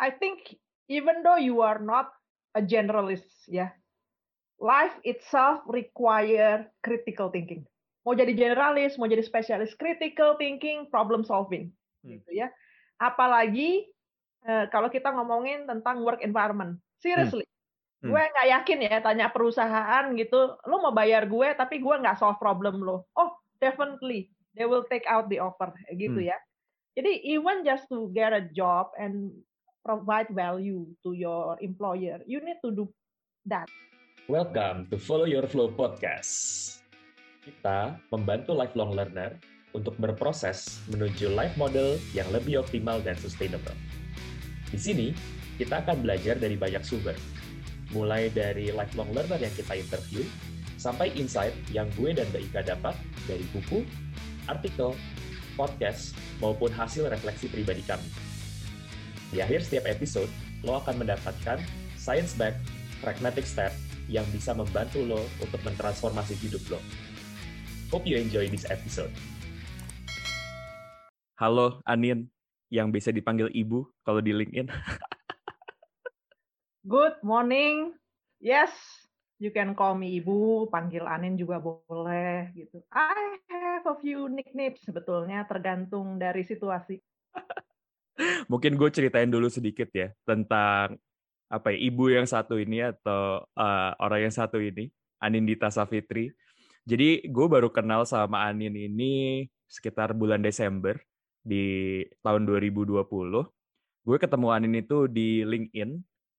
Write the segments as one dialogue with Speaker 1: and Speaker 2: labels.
Speaker 1: I think even though you are not a generalist, ya, life itself require critical thinking. Mau jadi generalis, mau jadi spesialis, critical thinking, problem solving,
Speaker 2: Hmm.
Speaker 1: gitu ya. Apalagi eh, kalau kita ngomongin tentang work environment, seriously,
Speaker 2: Hmm.
Speaker 1: gue nggak yakin ya tanya perusahaan gitu, lo mau bayar gue tapi gue nggak solve problem lo. Oh, definitely they will take out the offer, gitu
Speaker 2: Hmm.
Speaker 1: ya. Jadi even just to get a job and provide value to your employer, you need to do that.
Speaker 3: Welcome to Follow Your Flow Podcast. Kita membantu lifelong learner untuk berproses menuju life model yang lebih optimal dan sustainable. Di sini, kita akan belajar dari banyak sumber, mulai dari lifelong learner yang kita interview, sampai insight yang gue dan Mbak Ika dapat dari buku, artikel, podcast, maupun hasil refleksi pribadi kami. Di akhir setiap episode, lo akan mendapatkan science-backed pragmatic step yang bisa membantu lo untuk mentransformasi hidup lo. Hope you enjoy this episode.
Speaker 2: Halo Anin, yang bisa dipanggil ibu kalau di LinkedIn.
Speaker 1: Good morning. Yes, you can call me Ibu, panggil Anin juga boleh gitu. I have a few nicknames sebetulnya tergantung dari situasi.
Speaker 2: Mungkin gue ceritain dulu sedikit ya tentang apa ya ibu yang satu ini atau uh, orang yang satu ini, Anindita Safitri. Jadi gue baru kenal sama Anin ini sekitar bulan Desember di tahun 2020. Gue ketemu Anin itu di LinkedIn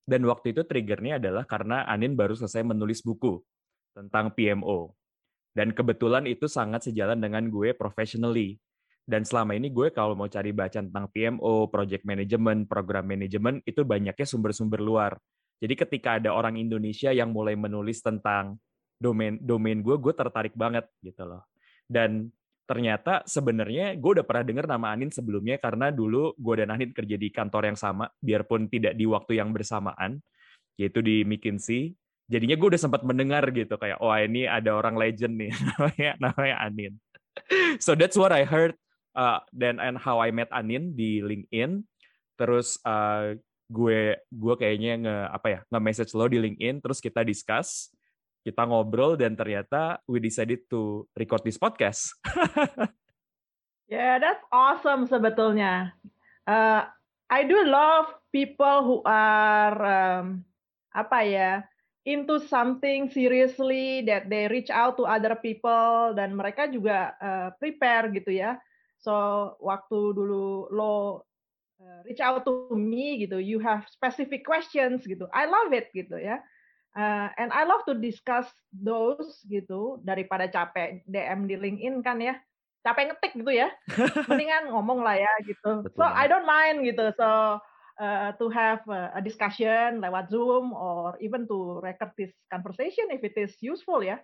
Speaker 2: dan waktu itu triggernya adalah karena Anin baru selesai menulis buku tentang PMO. Dan kebetulan itu sangat sejalan dengan gue professionally. Dan selama ini gue kalau mau cari baca tentang PMO, project management, program management, itu banyaknya sumber-sumber luar. Jadi ketika ada orang Indonesia yang mulai menulis tentang domain domain gue, gue tertarik banget gitu loh. Dan ternyata sebenarnya gue udah pernah dengar nama Anin sebelumnya karena dulu gue dan Anin kerja di kantor yang sama, biarpun tidak di waktu yang bersamaan, yaitu di McKinsey. Jadinya gue udah sempat mendengar gitu kayak, oh ini ada orang legend nih, namanya namanya Anin. So that's what I heard uh, then and how I met Anin di LinkedIn. Terus uh, gue gue kayaknya nge apa ya nge message lo di LinkedIn. Terus kita discuss, kita ngobrol dan ternyata we decided to record this podcast.
Speaker 1: Yeah, that's awesome sebetulnya. Uh, I do love people who are um, apa ya into something seriously that they reach out to other people dan mereka juga uh, prepare gitu ya. So waktu dulu lo uh, reach out to me gitu, you have specific questions gitu. I love it gitu ya. Uh, and I love to discuss those gitu daripada capek DM di LinkedIn kan ya capek ngetik gitu ya mendingan ngomong lah ya gitu
Speaker 2: Betul
Speaker 1: so I don't mind gitu so uh, to have a discussion lewat Zoom or even to record this conversation if it is useful ya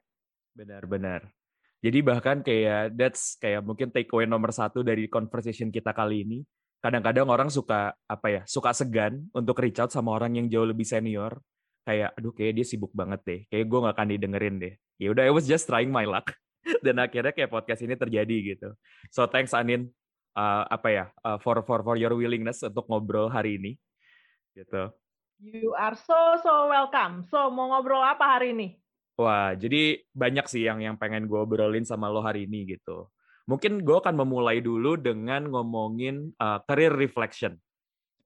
Speaker 2: Benar-benar. Jadi bahkan kayak that's kayak mungkin takeaway nomor satu dari conversation kita kali ini. Kadang-kadang orang suka apa ya, suka segan untuk reach out sama orang yang jauh lebih senior. Kayak, aduh kayak dia sibuk banget deh. Kayak gue gak akan didengerin deh. Ya udah, I was just trying my luck. Dan akhirnya kayak podcast ini terjadi gitu. So thanks Anin, uh, apa ya, uh, for for for your willingness untuk ngobrol hari ini. Gitu.
Speaker 1: you are so so welcome so mau ngobrol apa hari ini
Speaker 2: Wah, jadi banyak sih yang yang pengen gue obrolin sama lo hari ini gitu. Mungkin gue akan memulai dulu dengan ngomongin uh, career reflection.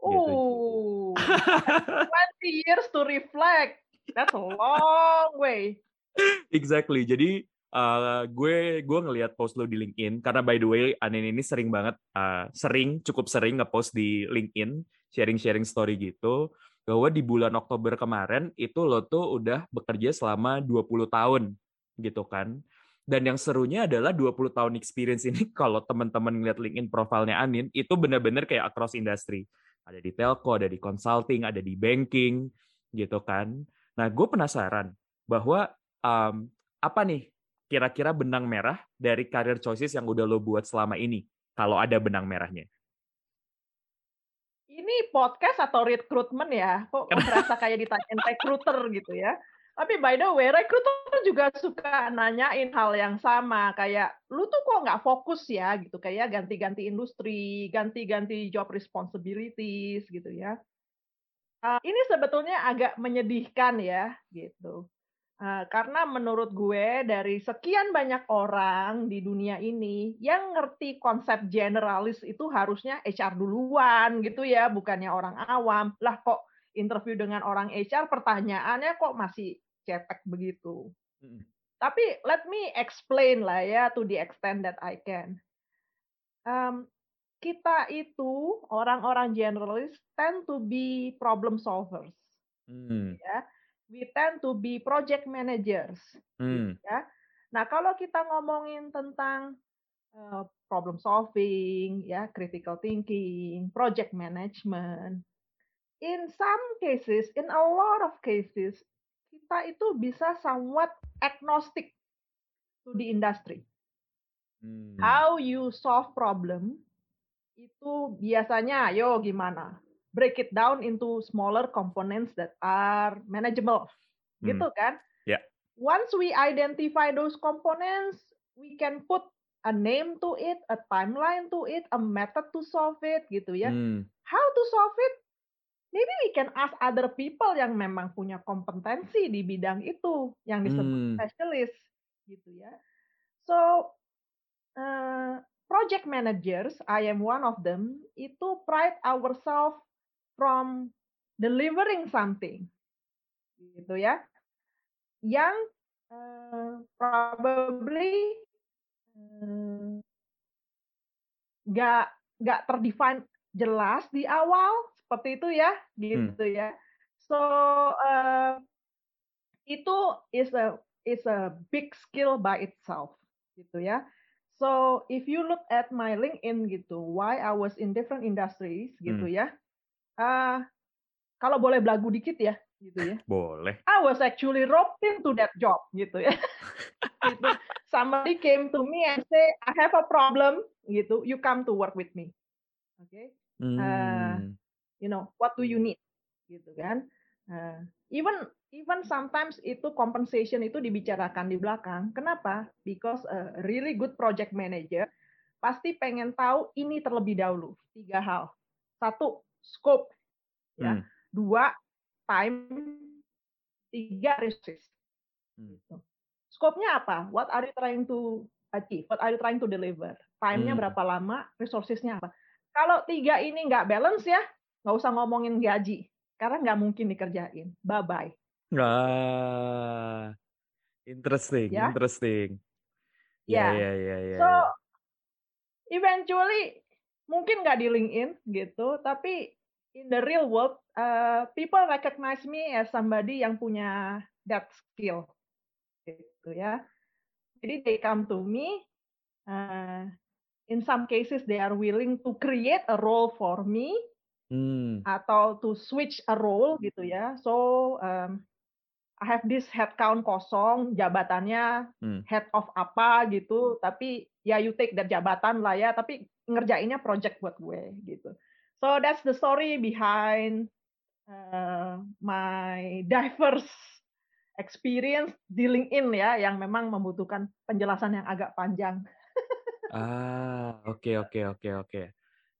Speaker 2: Gitu.
Speaker 1: Oh, 20 years to reflect. That's a long way.
Speaker 2: exactly. Jadi uh, gue gue ngelihat post lo di LinkedIn karena by the way Anin ini sering banget uh, sering cukup sering ngepost di LinkedIn sharing-sharing story gitu bahwa di bulan Oktober kemarin itu lo tuh udah bekerja selama 20 tahun gitu kan. Dan yang serunya adalah 20 tahun experience ini kalau teman-teman ngeliat LinkedIn profilnya Anin itu benar-benar kayak across industry. Ada di telco, ada di consulting, ada di banking gitu kan. Nah, gue penasaran bahwa um, apa nih kira-kira benang merah dari career choices yang udah lo buat selama ini kalau ada benang merahnya.
Speaker 1: Ini podcast atau recruitment ya? Kok berasa kayak ditanyain recruiter gitu ya? Tapi by the way, recruiter juga suka nanyain hal yang sama. Kayak, lu tuh kok nggak fokus ya gitu. Kayak ganti-ganti industri, ganti-ganti job responsibilities gitu ya. uh, ini sebetulnya agak menyedihkan ya, gitu. Uh, karena menurut gue dari sekian banyak orang di dunia ini yang ngerti konsep generalis itu harusnya HR duluan gitu ya, bukannya orang awam. Lah kok interview dengan orang HR pertanyaannya kok masih cetek begitu. Hmm. Tapi let me explain lah ya to the extent that I can. Um, kita itu orang-orang generalis tend to be problem solvers. Hmm. Ya we tend to be project managers. Hmm. Ya. Nah, kalau kita ngomongin tentang uh, problem solving, ya, critical thinking, project management, in some cases, in a lot of cases, kita itu bisa somewhat agnostic to the industry. Hmm. How you solve problem itu biasanya, yo gimana? Break it down into smaller components that are manageable. Hmm. Gitu kan?
Speaker 2: Yeah.
Speaker 1: Once we identify those components, we can put a name to it, a timeline to it, a method to solve it gitu ya. Hmm. How to solve it? Maybe we can ask other people yang memang punya kompetensi di bidang itu yang disebut hmm. specialist gitu ya. So uh, project managers, I am one of them, itu pride ourselves from delivering something gitu ya yang uh, probably nggak uh, nggak terdefine jelas di awal seperti itu ya gitu hmm. ya so uh, itu is a is a big skill by itself gitu ya so if you look at my LinkedIn gitu why I was in different industries gitu hmm. ya uh, kalau boleh belagu dikit ya gitu ya.
Speaker 2: Boleh.
Speaker 1: I was actually roped into that job gitu ya. gitu. Somebody came to me and say, I have a problem gitu. You come to work with me. Oke. Okay? Hmm. Uh, you know, what do you need? Gitu kan. Uh, even even sometimes itu compensation itu dibicarakan di belakang. Kenapa? Because a really good project manager pasti pengen tahu ini terlebih dahulu. Tiga hal. Satu, scope ya. Hmm. dua time. Tiga resources. Hmm. Gitu. scope-nya apa? What are you trying to achieve? What are you trying to deliver? Time-nya hmm. berapa lama? Resources-nya apa? Kalau tiga ini nggak balance ya nggak usah ngomongin gaji. Karena nggak mungkin dikerjain. Bye bye
Speaker 2: ah interesting ya? interesting.
Speaker 1: Ya. Ya ya ya so eventually mungkin nggak di LinkedIn gitu, tapi in the real world, uh, people recognize me as somebody yang punya that skill, gitu ya. Jadi they come to me, uh, in some cases they are willing to create a role for me, hmm. atau to switch a role gitu ya. So um, I have this headcount kosong, jabatannya hmm. head of apa gitu, tapi ya you take that jabatan lah ya, tapi ngerjainnya project buat gue gitu. So that's the story behind uh, my diverse experience dealing in ya, yang memang membutuhkan penjelasan yang agak panjang.
Speaker 2: ah, oke okay, oke okay, oke okay, oke.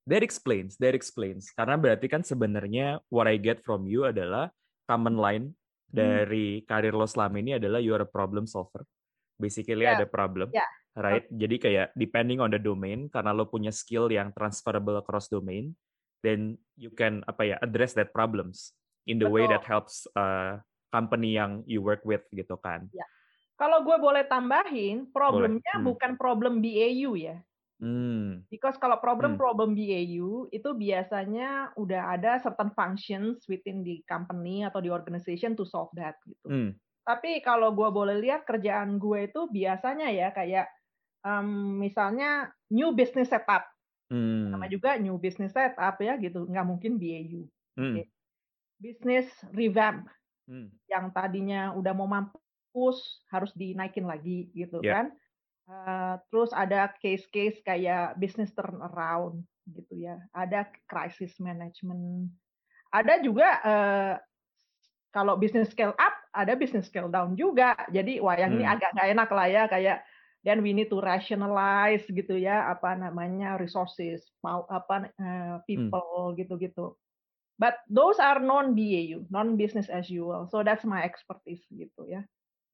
Speaker 2: That explains, that explains. Karena berarti kan sebenarnya what I get from you adalah common line hmm. dari karir lo selama ini adalah you are a problem solver. Basically yeah. ada problem. Yeah right? Jadi kayak depending on the domain karena lo punya skill yang transferable across domain, then you can apa ya address that problems in the Betul. way that helps uh, company yang you work with gitu kan. Ya.
Speaker 1: Kalau gue boleh tambahin, problemnya hmm. bukan problem BAU ya. Hmm. Because kalau problem-problem hmm. BAU itu biasanya udah ada certain functions within the company atau the organization to solve that gitu. Hmm. Tapi kalau gue boleh lihat kerjaan gue itu biasanya ya kayak um, misalnya new business setup, hmm. nama juga new business setup ya gitu, nggak mungkin BAU. Hmm. Okay. Business revamp, hmm. yang tadinya udah mau mampus harus dinaikin lagi gitu yeah. kan. Uh, terus ada case-case kayak business turnaround gitu ya, ada crisis management, ada juga uh, kalau business scale up, ada business scale down juga. Jadi wah yang hmm. ini agak nggak enak lah ya kayak then we need to rationalize gitu ya apa namanya resources mau apa uh, people gitu-gitu but those are non BAU, non business as usual. So that's my expertise gitu ya.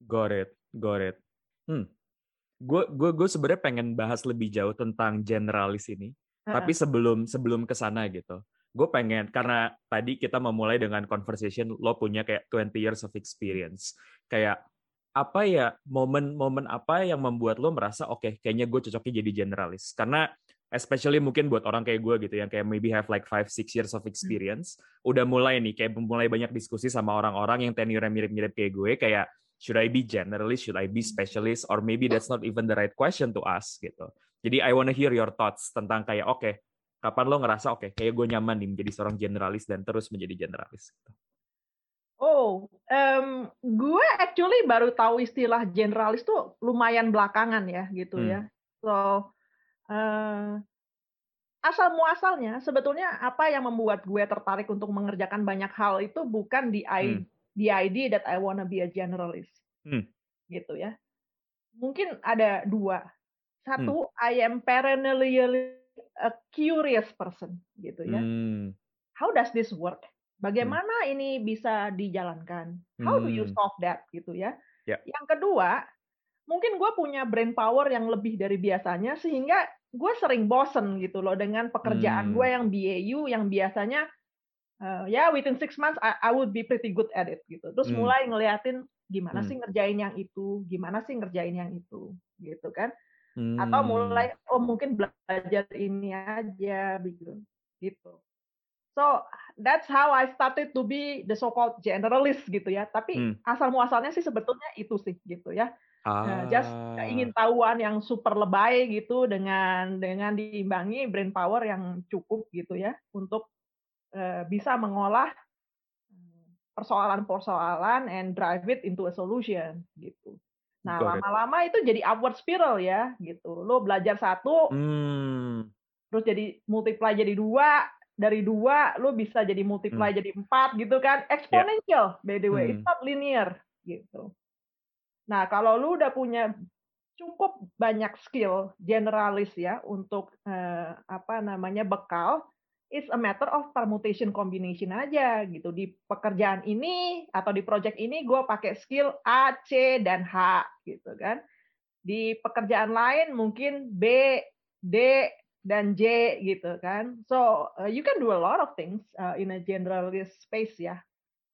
Speaker 2: Got it, got it. Hmm. Gue gue gue sebenarnya pengen bahas lebih jauh tentang generalis ini. Uh -uh. Tapi sebelum sebelum ke sana gitu. Gue pengen karena tadi kita memulai dengan conversation lo punya kayak 20 years of experience. Kayak apa ya momen-momen apa yang membuat lo merasa oke okay, kayaknya gue cocoknya jadi generalis. Karena especially mungkin buat orang kayak gue gitu yang kayak maybe have like five six years of experience hmm. udah mulai nih kayak mulai banyak diskusi sama orang-orang yang tenure mirip-mirip kayak gue kayak should I be generalist? Should I be specialist? Or maybe that's not even the right question to ask gitu. Jadi I wanna hear your thoughts tentang kayak oke okay, kapan lo ngerasa oke okay, kayak gue nyaman nih menjadi seorang generalis dan terus menjadi generalis gitu.
Speaker 1: Oh, um, gue actually baru tahu istilah generalis tuh lumayan belakangan ya gitu hmm. ya. So uh, asal muasalnya sebetulnya apa yang membuat gue tertarik untuk mengerjakan banyak hal itu bukan di hmm. the idea that I wanna be a generalist hmm. gitu ya mungkin ada dua satu hmm. I am perennially a curious person gitu ya hmm. how does this work bagaimana hmm. ini bisa dijalankan how do you hmm. solve that gitu ya yeah. yang kedua mungkin gue punya brain power yang lebih dari biasanya sehingga gue sering bosen gitu loh dengan pekerjaan hmm. gue yang BAU yang biasanya uh, ya within six months I, I would be pretty good at it gitu terus hmm. mulai ngeliatin gimana hmm. sih ngerjain yang itu gimana sih ngerjain yang itu gitu kan hmm. atau mulai oh mungkin belajar ini aja gitu gitu so that's how I started to be the so called generalist gitu ya tapi hmm. asal muasalnya sih sebetulnya itu sih gitu ya Nah, just ingin tahuan yang super lebay gitu dengan dengan diimbangi brain power yang cukup gitu ya untuk uh, bisa mengolah persoalan-persoalan and drive it into a solution gitu. Nah lama-lama itu jadi upward spiral ya gitu. Lo belajar satu, hmm. terus jadi multiply jadi dua, dari dua lo bisa jadi multiply hmm. jadi empat gitu kan, exponential yeah. by the way, hmm. it's not linear gitu. Nah, kalau lu udah punya cukup banyak skill generalis ya untuk eh, apa namanya bekal, it's a matter of permutation combination aja gitu. Di pekerjaan ini atau di project ini gue pakai skill A, C dan H gitu kan. Di pekerjaan lain mungkin B, D dan J gitu kan. So uh, you can do a lot of things uh, in a generalist space ya.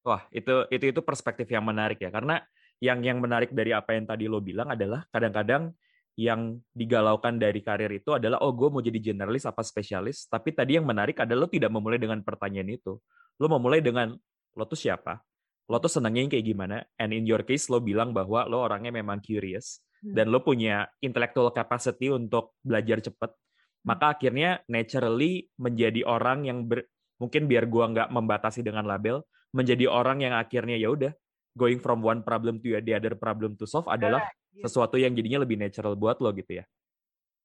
Speaker 2: Wah, itu itu itu perspektif yang menarik ya karena yang yang menarik dari apa yang tadi lo bilang adalah kadang-kadang yang digalaukan dari karir itu adalah oh gue mau jadi generalis apa spesialis tapi tadi yang menarik adalah lo tidak memulai dengan pertanyaan itu lo memulai dengan lo tuh siapa lo tuh senangnya yang kayak gimana and in your case lo bilang bahwa lo orangnya memang curious hmm. dan lo punya intellectual capacity untuk belajar cepet hmm. Maka akhirnya naturally menjadi orang yang ber, mungkin biar gua nggak membatasi dengan label menjadi orang yang akhirnya ya udah going from one problem to the other problem to solve adalah yeah, sesuatu yang jadinya lebih natural buat lo gitu ya.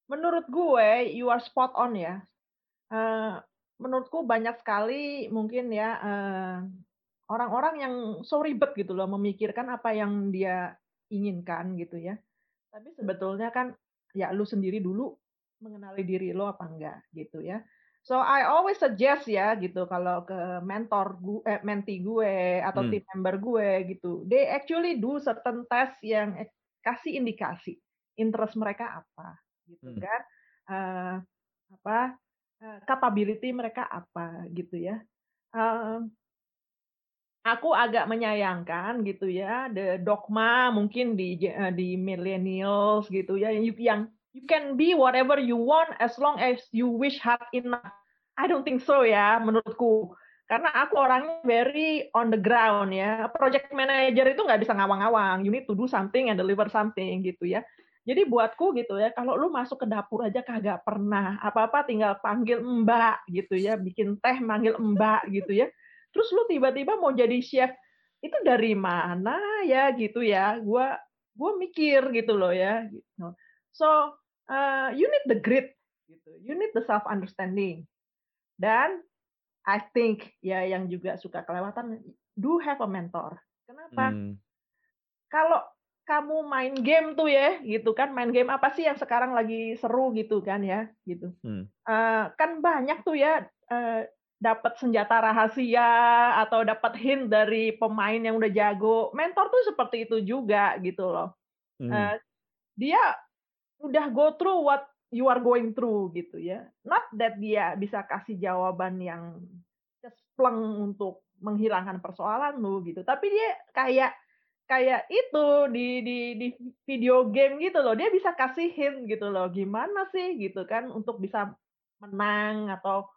Speaker 1: Menurut gue, you are spot on ya. Uh, menurutku banyak sekali mungkin ya orang orang-orang yang so ribet gitu loh memikirkan apa yang dia inginkan gitu ya. Tapi sebetulnya kan ya lu sendiri dulu mengenali diri lo apa enggak gitu ya. So I always suggest ya gitu kalau ke mentor gue, eh, menti gue atau hmm. team member gue gitu, they actually do certain test yang kasih indikasi interest mereka apa, gitu hmm. kan, uh, apa uh, capability mereka apa gitu ya. Uh, aku agak menyayangkan gitu ya, the dogma mungkin di di millennials gitu ya yang yang you can be whatever you want as long as you wish hard enough. I don't think so ya, menurutku. Karena aku orangnya very on the ground ya. Project manager itu nggak bisa ngawang-ngawang. You need to do something and deliver something gitu ya. Jadi buatku gitu ya, kalau lu masuk ke dapur aja kagak pernah. Apa-apa tinggal panggil mbak gitu ya, bikin teh manggil mbak gitu ya. Terus lu tiba-tiba mau jadi chef, itu dari mana ya gitu ya. Gua gua mikir gitu loh ya. Gitu. So uh, you need the grit gitu. You need the self understanding. Dan I think ya yang juga suka kelewatan do have a mentor. Kenapa? Hmm. Kalau kamu main game tuh ya, gitu kan, main game apa sih yang sekarang lagi seru gitu kan ya, gitu. Hmm. Uh, kan banyak tuh ya uh, dapat senjata rahasia atau dapat hint dari pemain yang udah jago. Mentor tuh seperti itu juga gitu loh. Hmm. Uh, dia udah go through what you are going through gitu ya. Not that dia bisa kasih jawaban yang cespleng untuk menghilangkan persoalan lu gitu. Tapi dia kayak kayak itu di di di video game gitu loh. Dia bisa kasih hint gitu loh. Gimana sih gitu kan untuk bisa menang atau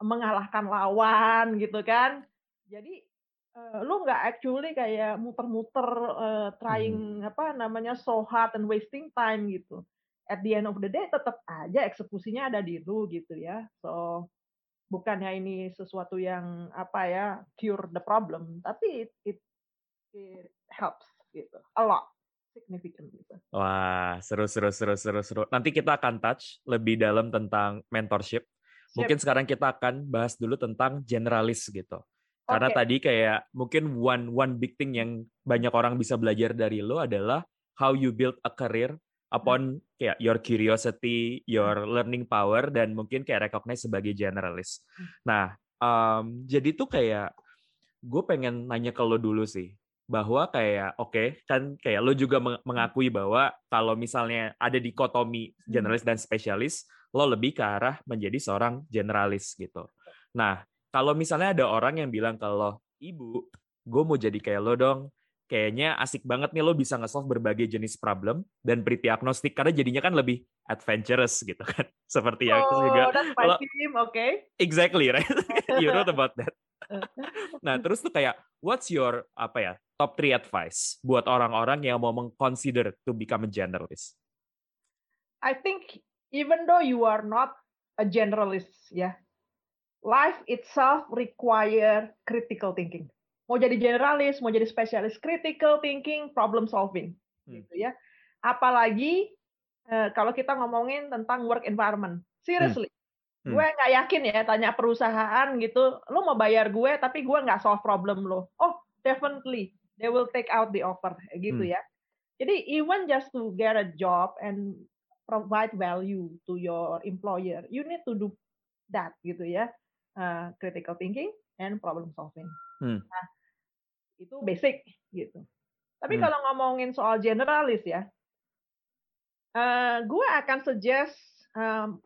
Speaker 1: mengalahkan lawan gitu kan. Jadi uh, lu nggak actually kayak muter-muter uh, trying hmm. apa namanya so hard and wasting time gitu. At the end of the day tetap aja eksekusinya ada di lu gitu ya. So bukannya ini sesuatu yang apa ya cure the problem, tapi it, it, it helps gitu a lot significant gitu.
Speaker 2: Wah, seru seru seru seru seru. Nanti kita akan touch lebih dalam tentang mentorship Mungkin sekarang kita akan bahas dulu tentang generalis gitu. Karena okay. tadi kayak mungkin one one big thing yang banyak orang bisa belajar dari lo adalah how you build a career upon hmm. kayak your curiosity, your hmm. learning power dan mungkin kayak recognize sebagai generalis. Hmm. Nah, um, jadi tuh kayak gue pengen nanya ke lo dulu sih bahwa kayak oke okay, kan kayak lo juga mengakui bahwa kalau misalnya ada dikotomi generalis dan spesialis lo lebih ke arah menjadi seorang generalis gitu. Nah, kalau misalnya ada orang yang bilang kalau ibu, gue mau jadi kayak lo dong, kayaknya asik banget nih lo bisa nge-solve berbagai jenis problem dan pretty agnostik karena jadinya kan lebih adventurous gitu kan. Seperti yang
Speaker 1: oh,
Speaker 2: juga
Speaker 1: that's my lo, team, okay.
Speaker 2: Exactly, right? you know about that. nah, terus tuh kayak what's your apa ya, top three advice buat orang-orang yang mau mengconsider to become a generalist?
Speaker 1: I think even though you are not a generalist ya life itself require critical thinking mau jadi generalis mau jadi spesialis critical thinking problem solving hmm. gitu ya apalagi uh, kalau kita ngomongin tentang work environment seriously hmm. Hmm. gue nggak yakin ya tanya perusahaan gitu lo mau bayar gue tapi gue nggak solve problem lo oh definitely they will take out the offer gitu hmm. ya jadi even just to get a job and provide value to your employer, you need to do that gitu ya, uh, critical thinking and problem solving. Hmm. Nah, itu basic gitu. Tapi hmm. kalau ngomongin soal generalis ya, uh, gue akan suggest um,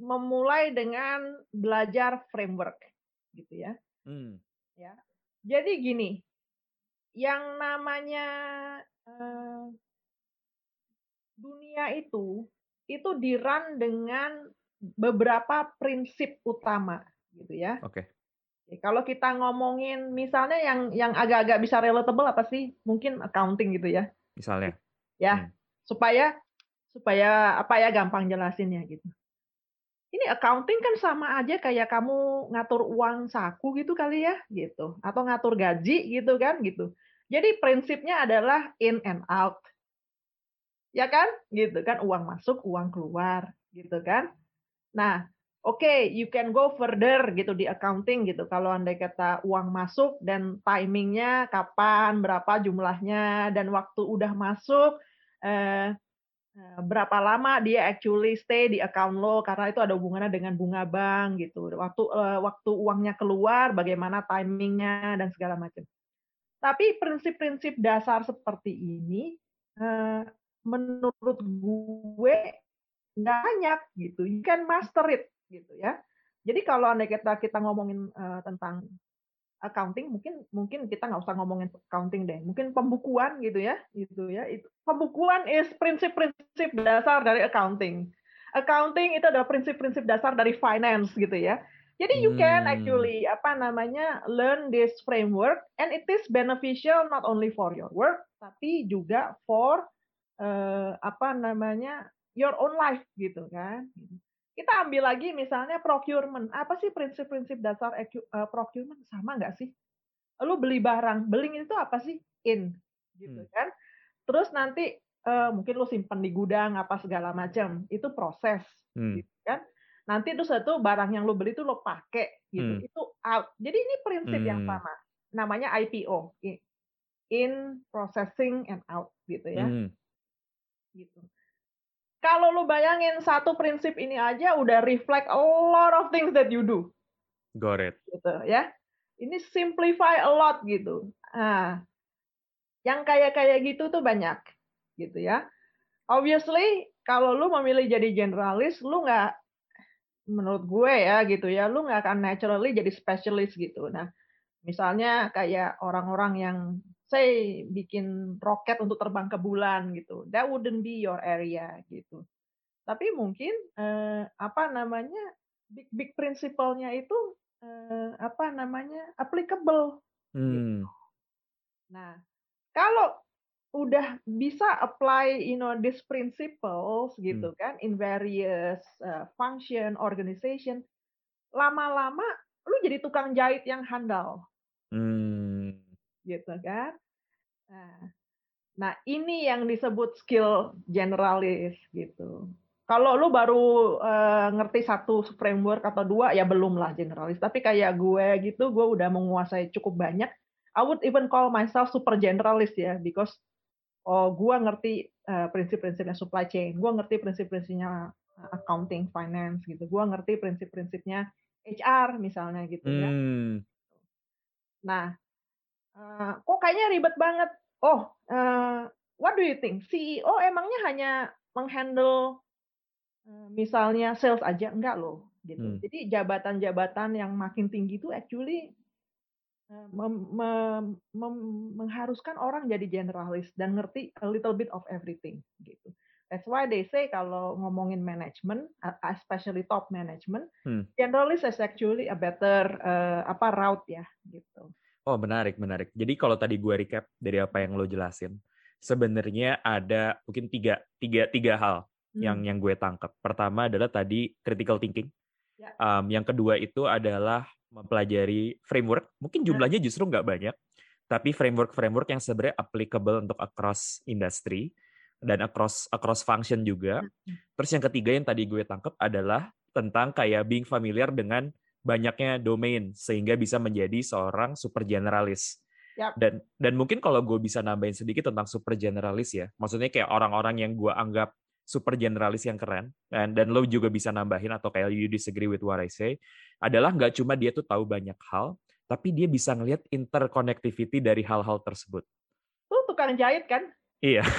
Speaker 1: memulai dengan belajar framework gitu ya. Hmm. Ya, jadi gini, yang namanya uh, dunia itu itu dirun dengan beberapa prinsip utama gitu ya.
Speaker 2: Oke.
Speaker 1: Okay. Kalau kita ngomongin misalnya yang yang agak-agak bisa relatable apa sih? Mungkin accounting gitu ya.
Speaker 2: Misalnya.
Speaker 1: Ya. Hmm. Supaya supaya apa ya gampang jelasinnya gitu. Ini accounting kan sama aja kayak kamu ngatur uang saku gitu kali ya gitu atau ngatur gaji gitu kan gitu. Jadi prinsipnya adalah in and out ya kan? Gitu kan uang masuk, uang keluar, gitu kan? Nah, oke, okay, you can go further gitu di accounting gitu. Kalau andai kata uang masuk dan timingnya kapan, berapa jumlahnya, dan waktu udah masuk, eh, eh, berapa lama dia actually stay di account lo karena itu ada hubungannya dengan bunga bank gitu. Waktu eh, waktu uangnya keluar, bagaimana timingnya dan segala macam. Tapi prinsip-prinsip dasar seperti ini eh, menurut gue nggak banyak gitu. You can master it gitu ya. Jadi kalau andai kita kita ngomongin uh, tentang accounting, mungkin mungkin kita nggak usah ngomongin accounting deh. Mungkin pembukuan gitu ya, gitu ya. Itu pembukuan is prinsip-prinsip dasar dari accounting. Accounting itu adalah prinsip-prinsip dasar dari finance gitu ya. Jadi you can hmm. actually apa namanya learn this framework and it is beneficial not only for your work tapi juga for uh, apa namanya your own life gitu kan. Kita ambil lagi misalnya procurement. Apa sih prinsip-prinsip dasar uh, procurement sama nggak sih? Lu beli barang, beling itu apa sih? In gitu hmm. kan. Terus nanti uh, mungkin lu simpan di gudang apa segala macam. Itu proses hmm. gitu kan. Nanti itu satu barang yang lu beli itu lo pakai gitu. Hmm. Itu out. Jadi ini prinsip hmm. yang sama. Namanya IPO. In processing and out gitu ya. Hmm gitu. Kalau lu bayangin satu prinsip ini aja udah reflect a lot of things that you do.
Speaker 2: Got it.
Speaker 1: Gitu ya. Ini simplify a lot gitu. Nah, yang kayak kayak gitu tuh banyak gitu ya. Obviously kalau lu memilih jadi generalis, lu nggak menurut gue ya gitu ya, lu nggak akan naturally jadi specialist gitu. Nah, misalnya kayak orang-orang yang say bikin roket untuk terbang ke bulan gitu, that wouldn't be your area gitu. Tapi mungkin eh, apa namanya big big principle-nya itu eh, apa namanya applicable. Gitu.
Speaker 2: Hmm.
Speaker 1: Nah, kalau udah bisa apply you know these principles gitu kan in various uh, function organization lama-lama lu jadi tukang jahit yang handal
Speaker 2: Hmm.
Speaker 1: Gitu kan. Nah, nah ini yang disebut skill generalis gitu. Kalau lu baru uh, ngerti satu framework atau dua ya belum lah generalis. Tapi kayak gue gitu gue udah menguasai cukup banyak. I would even call myself super generalist ya because oh gue ngerti uh, prinsip-prinsipnya supply chain, gue ngerti prinsip-prinsipnya eh, accounting, finance gitu, gue ngerti prinsip-prinsipnya HR misalnya gitu ya.
Speaker 2: Hmm.
Speaker 1: Nah, uh, kok kayaknya ribet banget. Oh, uh, what do you think? CEO emangnya hanya menghandle uh, misalnya sales aja enggak loh gitu.
Speaker 2: Hmm.
Speaker 1: Jadi jabatan-jabatan yang makin tinggi itu actually mem, mem, mem, mengharuskan orang jadi generalis dan ngerti a little bit of everything gitu. That's why they say kalau ngomongin management, especially top management,
Speaker 2: Hmm.
Speaker 1: generalis is actually a better uh, apa route ya gitu.
Speaker 2: Oh menarik menarik. Jadi kalau tadi gue recap dari apa yang lo jelasin, sebenarnya ada mungkin tiga tiga tiga hal
Speaker 1: Hmm.
Speaker 2: yang yang gue tangkap. Pertama adalah tadi critical thinking.
Speaker 1: Ya.
Speaker 2: Um, yang kedua itu adalah mempelajari framework. Mungkin
Speaker 1: Ya.
Speaker 2: jumlahnya justru nggak banyak, tapi framework-framework yang sebenarnya applicable untuk across industry dan across across function juga.
Speaker 1: Hmm.
Speaker 2: Terus yang ketiga yang tadi gue tangkap adalah tentang kayak being familiar dengan banyaknya domain sehingga bisa menjadi seorang super generalis.
Speaker 1: Yap.
Speaker 2: Dan dan mungkin kalau gue bisa nambahin sedikit tentang super generalis ya, maksudnya kayak orang-orang yang gue anggap super generalis yang keren dan dan lo juga bisa nambahin atau kayak you disagree with what I say adalah nggak cuma dia tuh tahu banyak hal, tapi dia bisa ngelihat interconnectivity dari hal-hal tersebut.
Speaker 1: Tuh tukang jahit kan?
Speaker 2: Iya.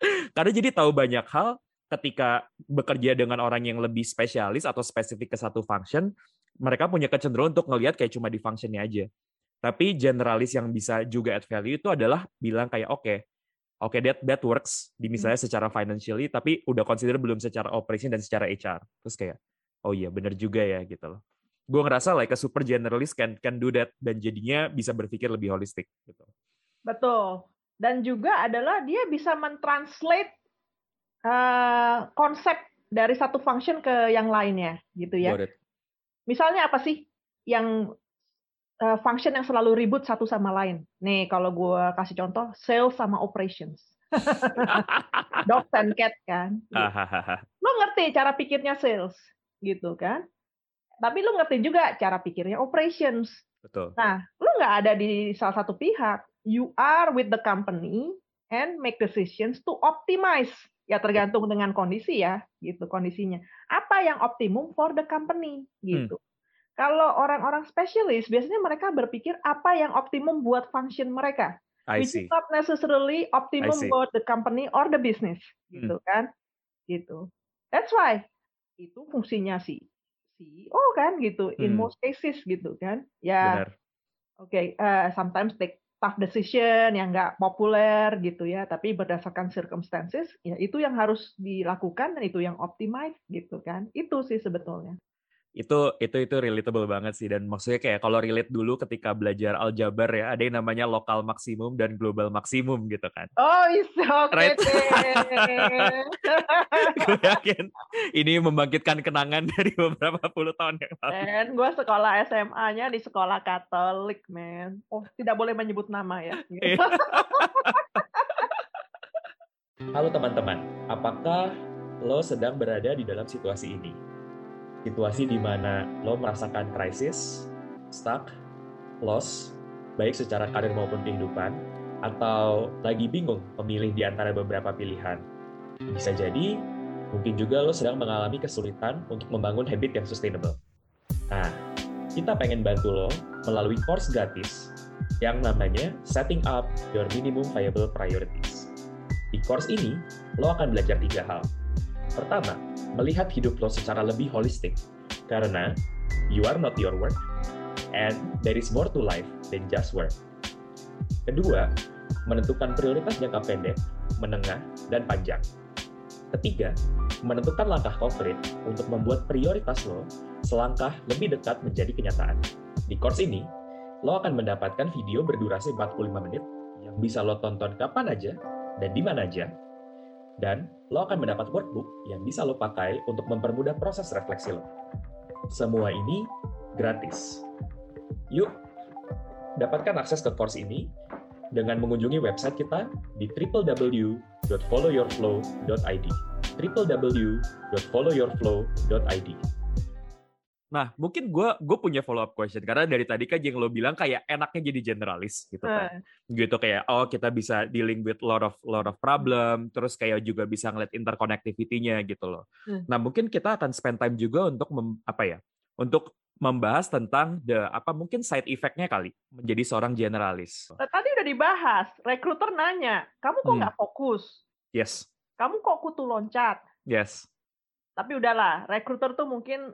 Speaker 2: Karena jadi tahu banyak hal ketika bekerja dengan orang yang lebih spesialis atau spesifik ke satu function, mereka punya kecenderungan untuk ngelihat kayak cuma di functionnya aja. Tapi generalis yang bisa juga add value itu adalah bilang kayak oke, okay, oke okay, that that works di misalnya secara financially, tapi udah consider belum secara operation dan secara HR. Terus kayak oh iya bener juga ya gitu loh. Gue ngerasa like a super generalist can can do that dan jadinya bisa berpikir lebih holistik gitu.
Speaker 1: Betul. Dan juga adalah dia bisa mentranslate uh, konsep dari satu function ke yang lainnya, gitu ya. Misalnya apa sih yang uh, function yang selalu ribut satu sama lain? Nih, kalau gue kasih contoh, sales sama operations. Dogs and cat kan. Gitu. Lo ngerti cara pikirnya sales, gitu kan? Tapi lo ngerti juga cara pikirnya operations.
Speaker 2: Betul.
Speaker 1: Nah, lo nggak ada di salah satu pihak. You are with the company and make decisions to optimize. Ya tergantung dengan kondisi ya, gitu kondisinya. Apa yang optimum for the company, gitu. Hmm. Kalau orang-orang spesialis, biasanya mereka berpikir apa yang optimum buat function mereka.
Speaker 2: I
Speaker 1: which
Speaker 2: see.
Speaker 1: is not necessarily optimum buat the company or the business, gitu
Speaker 2: Hmm.
Speaker 1: kan? Gitu. That's why itu fungsinya si CEO kan gitu in
Speaker 2: Hmm.
Speaker 1: most cases gitu kan. Ya. Oke, okay, uh, sometimes take tough decision yang nggak populer gitu ya, tapi berdasarkan circumstances, ya itu yang harus dilakukan dan itu yang optimize gitu kan. Itu sih sebetulnya.
Speaker 2: Itu itu itu relatable banget sih dan maksudnya kayak kalau relate dulu ketika belajar aljabar ya, ada yang namanya lokal maksimum dan global maksimum gitu kan.
Speaker 1: Oh, oke okay,
Speaker 2: Right. Gue yakin ini membangkitkan kenangan dari beberapa puluh tahun yang lalu.
Speaker 1: Dan gue sekolah SMA-nya di sekolah Katolik, man. Oh, tidak boleh menyebut nama ya.
Speaker 2: Iya.
Speaker 3: Halo teman-teman, apakah lo sedang berada di dalam situasi ini? Situasi di mana lo merasakan krisis, stuck, loss, baik secara karir maupun kehidupan, atau lagi bingung memilih di antara beberapa pilihan. Bisa jadi Mungkin juga lo sedang mengalami kesulitan untuk membangun habit yang sustainable. Nah, kita pengen bantu lo melalui course gratis yang namanya Setting Up Your Minimum Viable Priorities. Di course ini, lo akan belajar tiga hal. Pertama, melihat hidup lo secara lebih holistik, karena you are not your work, and there is more to life than just work. Kedua, menentukan prioritas jangka pendek, menengah, dan panjang. Ketiga, menentukan langkah konkret untuk membuat prioritas lo selangkah lebih dekat menjadi kenyataan. Di course ini, lo akan mendapatkan video berdurasi 45 menit yang bisa lo tonton kapan aja dan di mana aja. Dan lo akan mendapat workbook yang bisa lo pakai untuk mempermudah proses refleksi lo. Semua ini gratis. Yuk, dapatkan akses ke course ini dengan mengunjungi website kita di www.followyourflow.id www.followyourflow.id
Speaker 2: Nah, mungkin gue gue punya follow up question karena dari tadi kan yang lo bilang kayak enaknya jadi generalis gitu kan.
Speaker 1: Hmm.
Speaker 2: Gitu kayak oh kita bisa dealing with lot of lot of problem, terus kayak juga bisa ngeliat interconnectivity-nya gitu loh.
Speaker 1: Hmm.
Speaker 2: Nah, mungkin kita akan spend time juga untuk mem, apa ya? Untuk membahas tentang the apa mungkin side effect-nya kali menjadi seorang generalis.
Speaker 1: Nah, Tadi udah dibahas, rekruter nanya, kamu kok
Speaker 2: Hmm.
Speaker 1: nggak fokus?
Speaker 2: Yes.
Speaker 1: Kamu kok kutu loncat?
Speaker 2: Yes.
Speaker 1: Tapi udahlah, rekruter tuh mungkin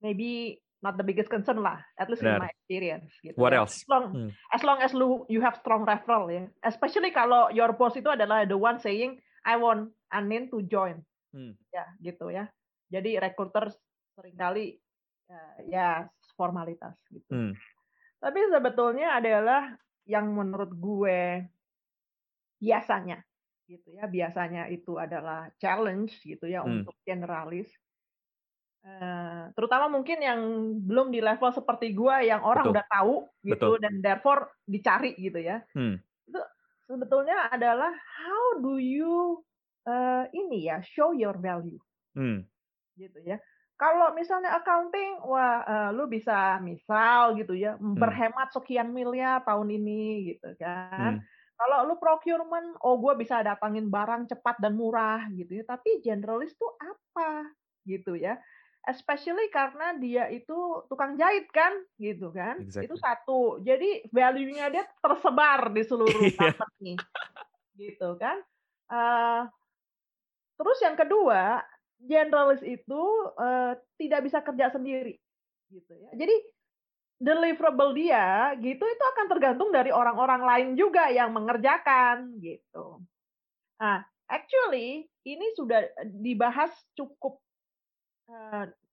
Speaker 1: maybe not the biggest concern lah, at least in
Speaker 2: Benar.
Speaker 1: my experience. Gitu
Speaker 2: What
Speaker 1: ya.
Speaker 2: else?
Speaker 1: As long,
Speaker 2: Hmm.
Speaker 1: as long as lu you have strong referral ya, especially kalau your boss itu adalah the one saying I want Anin to join,
Speaker 2: Hmm.
Speaker 1: ya gitu ya. Jadi rekruter sering kali eh, ya formalitas gitu.
Speaker 2: Hmm.
Speaker 1: Tapi sebetulnya adalah yang menurut gue biasanya gitu ya, biasanya itu adalah challenge gitu ya
Speaker 2: Hmm.
Speaker 1: untuk generalis. Eh, terutama mungkin yang belum di level seperti gue yang orang
Speaker 2: Betul.
Speaker 1: udah tahu gitu
Speaker 2: Betul.
Speaker 1: dan therefore dicari gitu ya.
Speaker 2: Hmm.
Speaker 1: Itu sebetulnya adalah how do you eh, ini ya show your value
Speaker 2: Hmm.
Speaker 1: gitu ya. Kalau misalnya accounting, wah eh, lu bisa misal gitu ya, berhemat sekian miliar tahun ini gitu kan.
Speaker 2: Hmm.
Speaker 1: Kalau lu procurement, oh gue bisa datangin barang cepat dan murah gitu ya. Tapi generalis tuh apa gitu ya? Especially karena dia itu tukang jahit kan gitu kan. Itu
Speaker 2: Exactly.
Speaker 1: satu. Jadi value-nya dia tersebar di seluruh
Speaker 2: Iya.
Speaker 1: company gitu kan. Eh, terus yang kedua, generalis itu eh, tidak bisa kerja sendiri gitu ya. Jadi deliverable dia gitu itu akan tergantung dari orang-orang lain juga yang mengerjakan gitu. Nah, actually ini sudah dibahas cukup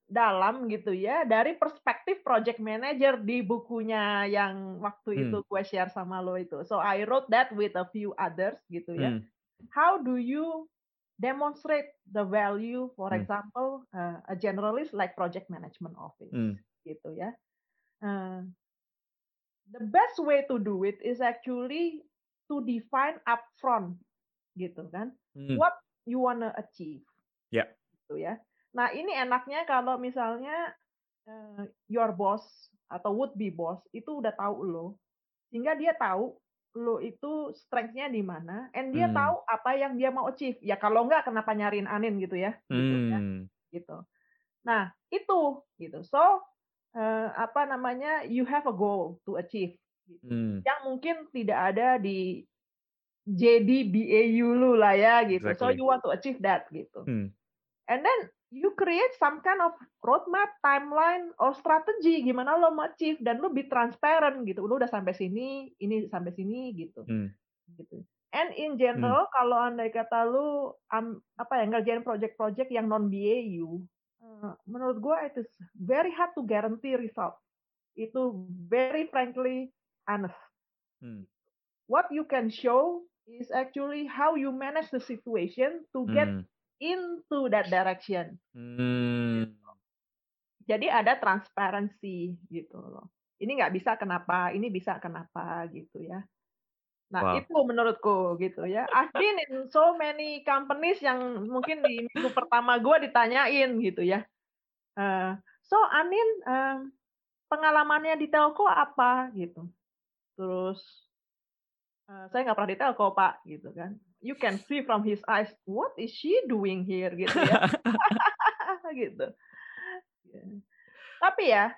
Speaker 1: dalam gitu ya dari perspektif project manager di bukunya yang waktu
Speaker 2: Hmm.
Speaker 1: itu gue share sama lo itu. So I wrote that with a few others gitu ya
Speaker 2: Hmm.
Speaker 1: how do you demonstrate the value for
Speaker 2: Hmm.
Speaker 1: example uh, a generalist like project management office
Speaker 2: Hmm.
Speaker 1: gitu ya Uh, the best way to do it is actually to define upfront gitu kan
Speaker 2: Hmm.
Speaker 1: what you wanna achieve
Speaker 2: Ya.
Speaker 1: gitu ya nah ini enaknya kalau misalnya uh, your boss atau would be boss itu udah tahu lo sehingga dia tahu lo itu strength-nya di mana and dia
Speaker 2: Hmm.
Speaker 1: tahu apa yang dia mau achieve ya kalau enggak kenapa nyariin Anin gitu ya gitu ya
Speaker 2: Hmm.
Speaker 1: gitu nah itu gitu so eh, apa namanya you have a goal to achieve gitu.
Speaker 2: Hmm.
Speaker 1: yang mungkin tidak ada di JD BAU lu lah ya gitu so
Speaker 2: Exactly.
Speaker 1: you want to achieve that gitu
Speaker 2: Hmm.
Speaker 1: and then you create some kind of roadmap, timeline, or strategy gimana lo mau achieve dan lo be transparent gitu. Lo udah sampai sini, ini sampai sini gitu.
Speaker 2: Hmm.
Speaker 1: gitu. And in general kalau andai kata lo am, apa ya ngerjain project-project yang non BAU, eh, menurut gua itu very hard to guarantee result. Itu very frankly honest.
Speaker 2: Hmm.
Speaker 1: What you can show is actually how you manage the situation to get
Speaker 2: Hmm.
Speaker 1: Into that direction.
Speaker 2: Hmm.
Speaker 1: Jadi ada transparansi gitu loh. Ini nggak bisa kenapa, ini bisa kenapa gitu ya. Nah
Speaker 2: Wow.
Speaker 1: itu menurutku gitu ya. I've been in so many companies yang mungkin di minggu pertama gue ditanyain gitu ya. Eh, so Anin em, pengalamannya di telco apa gitu. Terus uh, saya nggak pernah detail kok Pak gitu kan. You can see from his eyes, what is she doing here gitu ya. gitu. Yeah. Tapi ya,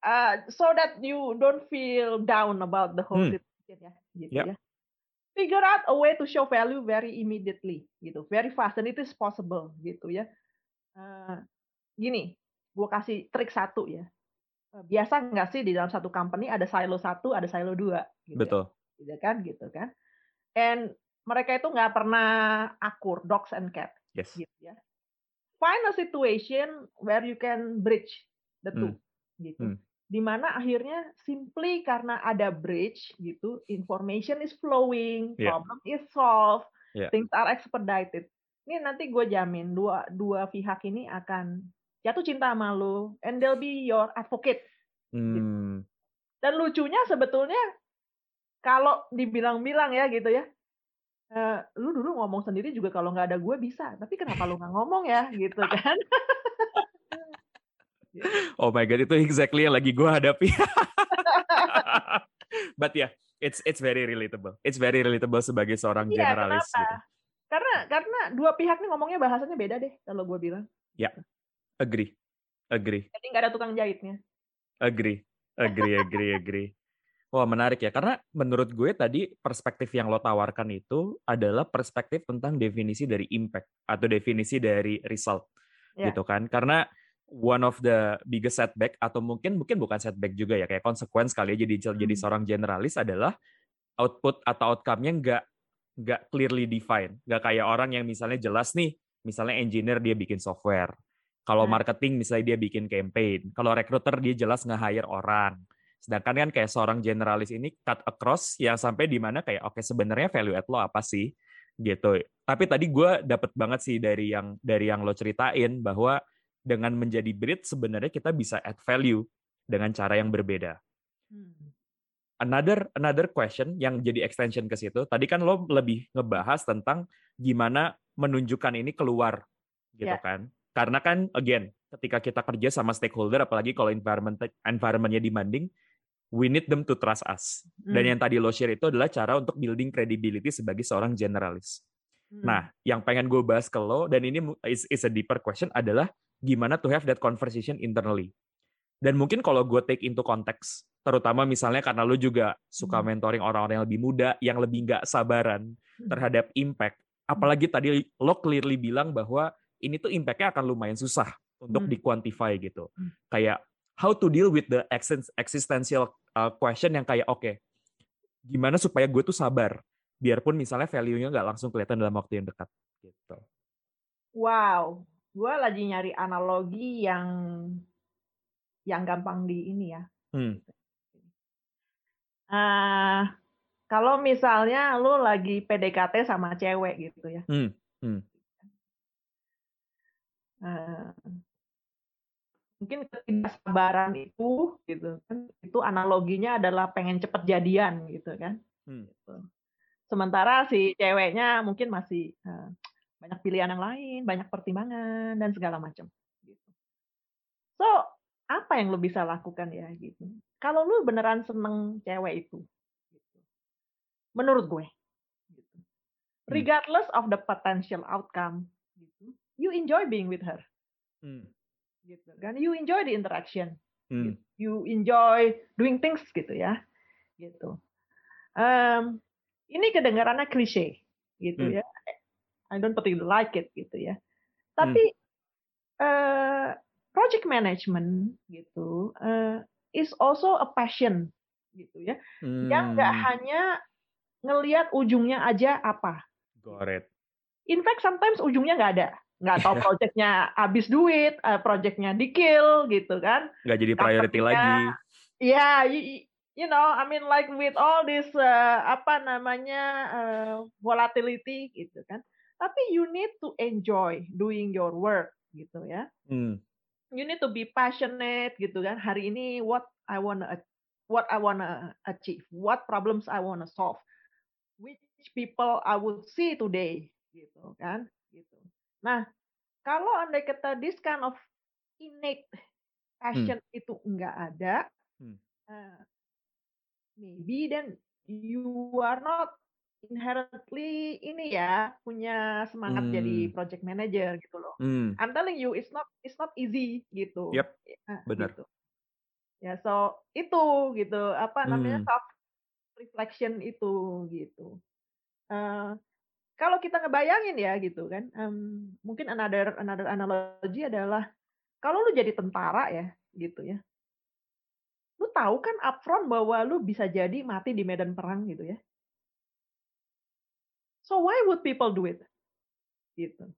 Speaker 1: uh, so that you don't feel down about the whole
Speaker 2: Hmm.
Speaker 1: situation ya, gitu
Speaker 2: Yep.
Speaker 1: ya. Figure out a way to show value very immediately gitu, very fast and it is possible gitu ya. Uh, gini, gue kasih trik satu ya. Eh, Biasa nggak sih di dalam satu company ada silo satu, ada silo dua, gitu, ya,
Speaker 2: Betul.
Speaker 1: gitu kan, gitu kan. And mereka itu nggak pernah akur, dogs and cat,
Speaker 2: Yes.
Speaker 1: gitu ya. Find a situation where you can bridge the two, gitu.
Speaker 2: Hmm.
Speaker 1: Di mana akhirnya simply karena ada bridge gitu, information is flowing,
Speaker 2: Yeah.
Speaker 1: problem is solved,
Speaker 2: Yeah.
Speaker 1: things are expedited. Ini nanti gue jamin dua dua pihak ini akan jatuh cinta sama lo, and they'll be your advocate.
Speaker 2: Hmm.
Speaker 1: Dan lucunya sebetulnya kalau dibilang-bilang ya gitu ya, eh, lu dulu ngomong sendiri juga kalau nggak ada gue bisa, tapi kenapa lu nggak ngomong ya gitu kan?
Speaker 2: Oh my god, itu exactly yang lagi gue hadapi. But yeah, it's it's very relatable. It's very relatable sebagai seorang
Speaker 1: Iya,
Speaker 2: generalis.
Speaker 1: kenapa?
Speaker 2: Gitu.
Speaker 1: Karena karena dua pihak nih ngomongnya bahasanya beda deh kalau gue bilang.
Speaker 2: Agree, agree,
Speaker 1: Jadi nggak ada tukang jahitnya.
Speaker 2: agree, agree, agree, agree. Wah menarik ya, karena menurut gue tadi perspektif yang lo tawarkan itu adalah perspektif tentang definisi dari impact atau definisi dari result,
Speaker 1: Ya.
Speaker 2: gitu kan? Karena one of the biggest setback atau mungkin mungkin bukan setback juga ya, kayak konsekuensi kali ya jadi jadi
Speaker 1: Hmm.
Speaker 2: seorang generalis adalah output atau outcome-nya nggak nggak clearly defined, nggak kayak orang yang misalnya jelas nih, misalnya engineer dia bikin software, kalau
Speaker 1: Hmm.
Speaker 2: marketing misalnya dia bikin campaign, kalau recruiter dia jelas nge-hire orang. Sedangkan kan kayak seorang generalis ini cut across yang sampai di mana kayak oke sebenarnya value add lo apa sih gitu. Tapi tadi gue dapet banget sih dari yang dari yang lo ceritain bahwa dengan menjadi bridge sebenarnya kita bisa add value dengan cara yang berbeda.
Speaker 1: Hmm.
Speaker 2: Another another question yang jadi extension ke situ. Tadi kan lo lebih ngebahas tentang gimana menunjukkan ini keluar gitu
Speaker 1: Ya.
Speaker 2: kan. Karena kan again, ketika kita kerja sama stakeholder apalagi kalau environment environmentnya demanding, we need them to trust us. Dan
Speaker 1: Hmm.
Speaker 2: yang tadi lo share itu adalah cara untuk building credibility sebagai seorang generalis.
Speaker 1: Hmm.
Speaker 2: Nah, yang pengen gue bahas ke lo, dan ini is, is a deeper question, adalah gimana to have that conversation internally. Dan mungkin kalau gue take into context, terutama misalnya karena lo juga suka
Speaker 1: Hmm.
Speaker 2: mentoring orang-orang yang lebih muda, yang lebih nggak sabaran
Speaker 1: Hmm.
Speaker 2: terhadap impact. Apalagi tadi lo clearly bilang bahwa ini tuh impact-nya akan lumayan susah untuk
Speaker 1: Hmm.
Speaker 2: di-quantify gitu.
Speaker 1: Hmm.
Speaker 2: Kayak how to deal with the existen- existential uh, question yang kayak, oke, gimana supaya gue tuh sabar? Biarpun misalnya value-nya nggak langsung kelihatan dalam waktu yang dekat. Gitu.
Speaker 1: Wow, gue lagi nyari analogi yang yang gampang di ini ya.
Speaker 2: Hmm.
Speaker 1: Ah, kalau misalnya lu lagi PDKT sama cewek gitu ya.
Speaker 2: Hmm, hmm.
Speaker 1: Ah, mungkin ketidaksabaran itu gitu kan itu analoginya adalah pengen cepet jadian gitu kan.
Speaker 2: Hmm.
Speaker 1: Gitu. Sementara si ceweknya mungkin masih eh, banyak pilihan yang lain, banyak pertimbangan dan segala macam. Gitu. So apa yang lu bisa lakukan ya gitu? Kalau lu beneran seneng cewek itu, gitu. menurut gue, gitu.
Speaker 2: Hmm.
Speaker 1: regardless of the potential outcome, gitu, you enjoy being with her,
Speaker 2: Hmm.
Speaker 1: Gitu kan? You enjoy the interaction,
Speaker 2: Hmm.
Speaker 1: you enjoy doing things gitu ya, gitu. Em, ini kedengarannya klise, gitu
Speaker 2: Hmm.
Speaker 1: ya. I don't particularly like it gitu ya. Tapi eh, project management gitu eh, is also a passion gitu ya. Yang nggak
Speaker 2: Hmm.
Speaker 1: hanya ngelihat ujungnya aja apa.
Speaker 2: Got it.
Speaker 1: In fact, sometimes ujungnya nggak ada. Nggak tahu projectnya habis duit, eh, projectnya di kill gitu kan.
Speaker 2: Nggak jadi priority lagi.
Speaker 1: Ya, you, you know, I mean like with all this eh, apa namanya eh, volatility gitu kan. Tapi you need to enjoy doing your work gitu ya.
Speaker 2: Hmm.
Speaker 1: You need to be passionate gitu kan. Hari ini what I wanna what I wanna achieve, what problems I wanna solve, which people I would see today gitu kan. Gitu. Nah, kalau andai kata this kind of innate passion itu enggak ada,
Speaker 2: Hmm.
Speaker 1: eh, maybe then you are not inherently ini ya punya semangat
Speaker 2: Hmm.
Speaker 1: jadi project manager gitu loh.
Speaker 2: Hmm.
Speaker 1: I'm telling you it's not it's not easy gitu.
Speaker 2: Yep,
Speaker 1: Ya,
Speaker 2: benar.
Speaker 1: gitu. Ya so itu gitu apa namanya
Speaker 2: Hmm.
Speaker 1: self reflection itu gitu. Eh, kalau kita ngebayangin ya gitu kan, em, mungkin another another analogy adalah kalau lu jadi tentara ya gitu ya, lu tahu kan upfront bahwa lu bisa jadi mati di medan perang gitu ya. So why would people do it? Gitu.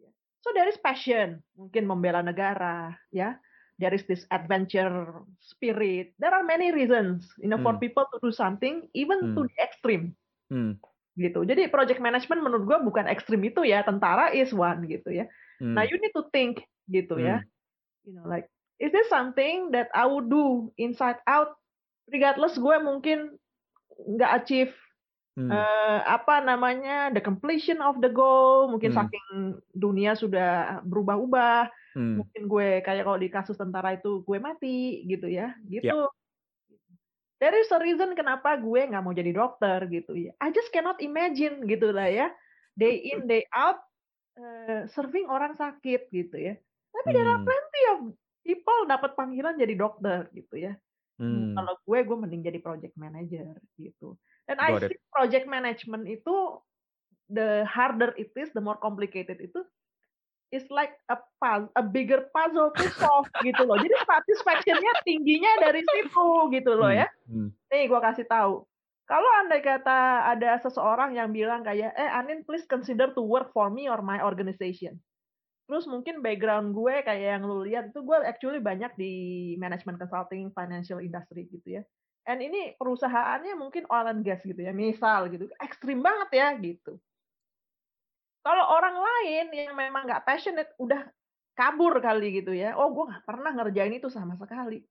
Speaker 1: Ya. So there is passion, mungkin membela negara, ya. There is this adventure spirit. There are many reasons, you know, for
Speaker 2: Hmm.
Speaker 1: people to do something, even to
Speaker 2: Hmm.
Speaker 1: the extreme,
Speaker 2: Hmm.
Speaker 1: Gitu. Jadi project management menurut gua bukan ekstrim itu ya. Tentara is one, gitu ya.
Speaker 2: Hmm.
Speaker 1: Nah, you need to think, gitu ya.
Speaker 2: Hmm.
Speaker 1: You know, like, is this something that I would do inside out, regardless gue mungkin nggak achieve
Speaker 2: Hmm.
Speaker 1: eh, apa namanya the completion of the goal mungkin
Speaker 2: Hmm.
Speaker 1: saking dunia sudah berubah-ubah
Speaker 2: Hmm.
Speaker 1: mungkin gue kayak kalau di kasus tentara itu gue mati gitu ya gitu
Speaker 2: Ya.
Speaker 1: There is a reason kenapa gue nggak mau jadi dokter gitu ya. I just cannot imagine gitu lah ya. Day in day out eh, serving orang sakit gitu ya. Tapi there are
Speaker 2: Hmm.
Speaker 1: plenty of people dapat panggilan jadi dokter gitu ya.
Speaker 2: Hmm.
Speaker 1: kalau gue gue mending jadi project manager gitu. Dan I see project management itu the harder it is the more complicated itu is like a puzzle, a bigger puzzle to solve gitu loh jadi satisfactionnya tingginya dari situ gitu loh
Speaker 2: Hmm.
Speaker 1: ya
Speaker 2: Hmm.
Speaker 1: nih gue kasih tahu kalau andai kata ada seseorang yang bilang kayak eh Anin please consider to work for me or my organization Terus mungkin background gue kayak yang lu lihat itu gue actually banyak di management consulting, financial industry gitu ya. And ini perusahaannya mungkin oil and gas gitu ya, misal gitu. Ekstrim banget ya gitu. Kalau orang lain yang memang nggak passionate, udah kabur kali gitu ya. Oh gue nggak pernah ngerjain itu sama sekali.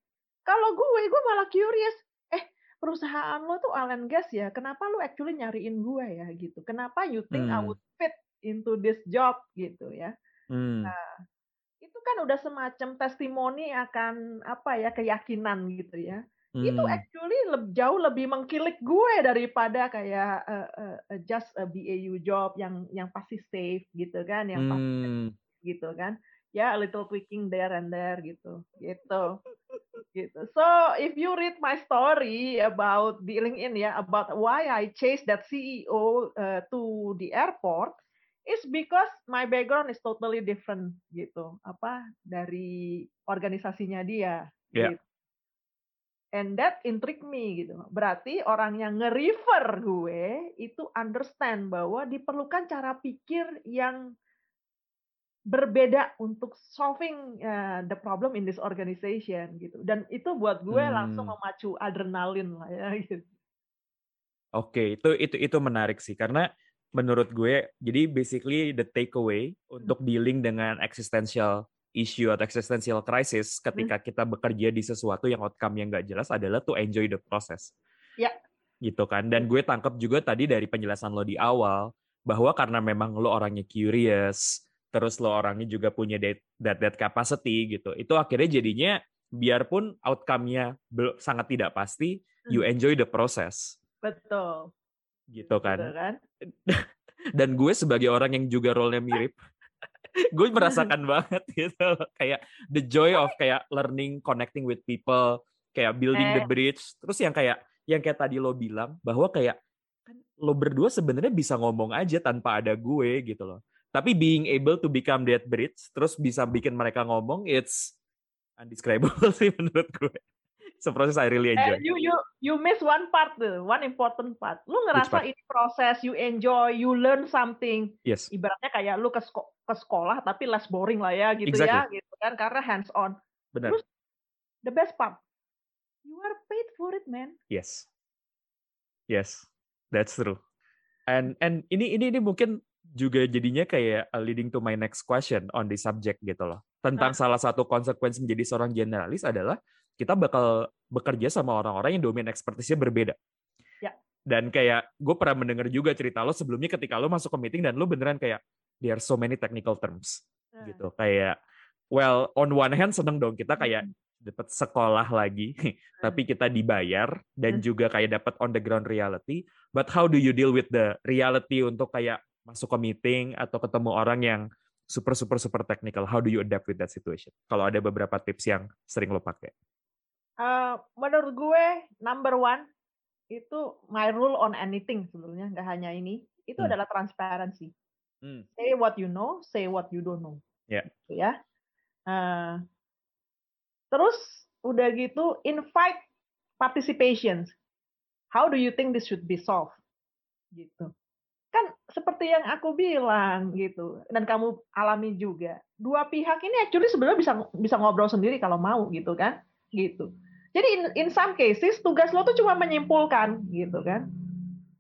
Speaker 1: Kalau gue, gue malah curious. Eh perusahaan lo tuh oil and gas ya, kenapa lu actually nyariin gue ya gitu. Kenapa you think I
Speaker 2: Hmm.
Speaker 1: would fit into this job gitu ya.
Speaker 2: Hmm.
Speaker 1: Nah, itu kan udah semacam testimoni akan apa ya keyakinan gitu ya. Itu
Speaker 2: Hmm.
Speaker 1: actually leb- jauh lebih mengkilik gue daripada kayak eh, eh, just a BAU job yang yang pasti safe gitu kan, yang pasti
Speaker 2: Hmm.
Speaker 1: gitu kan. Ya a little tweaking there and there gitu. Gitu. Gitu. So if you read my story about di LinkedIn ya about why I chased that CEO uh, to the airport is because my background is totally different gitu. Apa dari organisasinya dia.
Speaker 2: Ya.
Speaker 1: Gitu. And that intrigue me gitu. Berarti orang yang nge-refer gue itu understand bahwa diperlukan cara pikir yang berbeda untuk solving uh, the problem in this organization gitu. Dan itu buat gue langsung
Speaker 2: Hmm.
Speaker 1: memacu adrenalin lah ya gitu.
Speaker 2: Oke, itu itu itu menarik sih karena menurut gue jadi basically the takeaway untuk dealing dengan existential issue atau existential crisis ketika kita bekerja di sesuatu yang outcome yang nggak jelas adalah to enjoy the process.
Speaker 1: Ya.
Speaker 2: Gitu kan. Dan gue tangkap juga tadi dari penjelasan lo di awal bahwa karena memang lo orangnya curious, terus lo orangnya juga punya that that, that capacity gitu. Itu akhirnya jadinya biarpun outcome-nya sangat tidak pasti, you
Speaker 1: Hmm.
Speaker 2: enjoy the process
Speaker 1: Betul.
Speaker 2: gitu kan.
Speaker 1: Gitu kan?
Speaker 2: Dan gue sebagai orang yang juga role-nya mirip, gue merasakan banget gitu loh. kayak the joy of kayak learning, connecting with people, kayak building the
Speaker 1: Eh.
Speaker 2: bridge. Terus yang kayak yang kayak tadi lo bilang bahwa kayak kan lo berdua sebenarnya bisa ngomong aja tanpa ada gue gitu loh. Tapi being able to become that bridge, terus bisa bikin mereka ngomong, it's undescribable sih menurut gue. Process I really enjoy.
Speaker 1: And you you you miss one part tuh, one important part. Lu ngerasa
Speaker 2: part?
Speaker 1: ini proses, you enjoy, you learn something.
Speaker 2: Yes.
Speaker 1: Ibaratnya kayak lu ke, sko- ke sekolah tapi less boring lah ya gitu ya, gitu kan karena hands on.
Speaker 2: Benar.
Speaker 1: Terus the best part, you are paid for it, man.
Speaker 2: Yes. Yes. That's true. And and ini ini ini mungkin juga jadinya kayak leading to my next question on the subject gitu loh. Tentang
Speaker 1: Ah.
Speaker 2: salah satu konsekuensi menjadi seorang generalis adalah kita bakal bekerja sama orang-orang yang domain expertise-nya berbeda.
Speaker 1: Ya.
Speaker 2: Dan kayak gue pernah mendengar juga cerita lo sebelumnya ketika lo masuk ke meeting dan lo beneran kayak there are so many technical terms
Speaker 1: Nah,
Speaker 2: gitu. Kayak well on one hand seneng dong kita kayak
Speaker 1: mm,
Speaker 2: dapat sekolah lagi, tapi kita dibayar dan
Speaker 1: Hmm.
Speaker 2: juga kayak dapat on the ground reality. But how do you deal with the reality untuk kayak masuk ke meeting atau ketemu orang yang super super super technical? How do you adapt with that situation? Kalau ada beberapa tips yang sering lo pakai.
Speaker 1: Eh, menurut gue number one itu my rule on anything sebenarnya nggak hanya ini itu
Speaker 2: Hmm.
Speaker 1: adalah transparency.
Speaker 2: Hmm.
Speaker 1: Say what you know, say what you don't know.
Speaker 2: Ya.
Speaker 1: Gitu ya. Eh, terus udah gitu invite participations. How do you think this should be solved? Gitu. Kan seperti yang aku bilang gitu dan kamu alami juga. Dua pihak ini actually sebenarnya bisa bisa ngobrol sendiri kalau mau gitu kan. Gitu. Jadi in, in some cases tugas lo tuh cuma menyimpulkan gitu kan.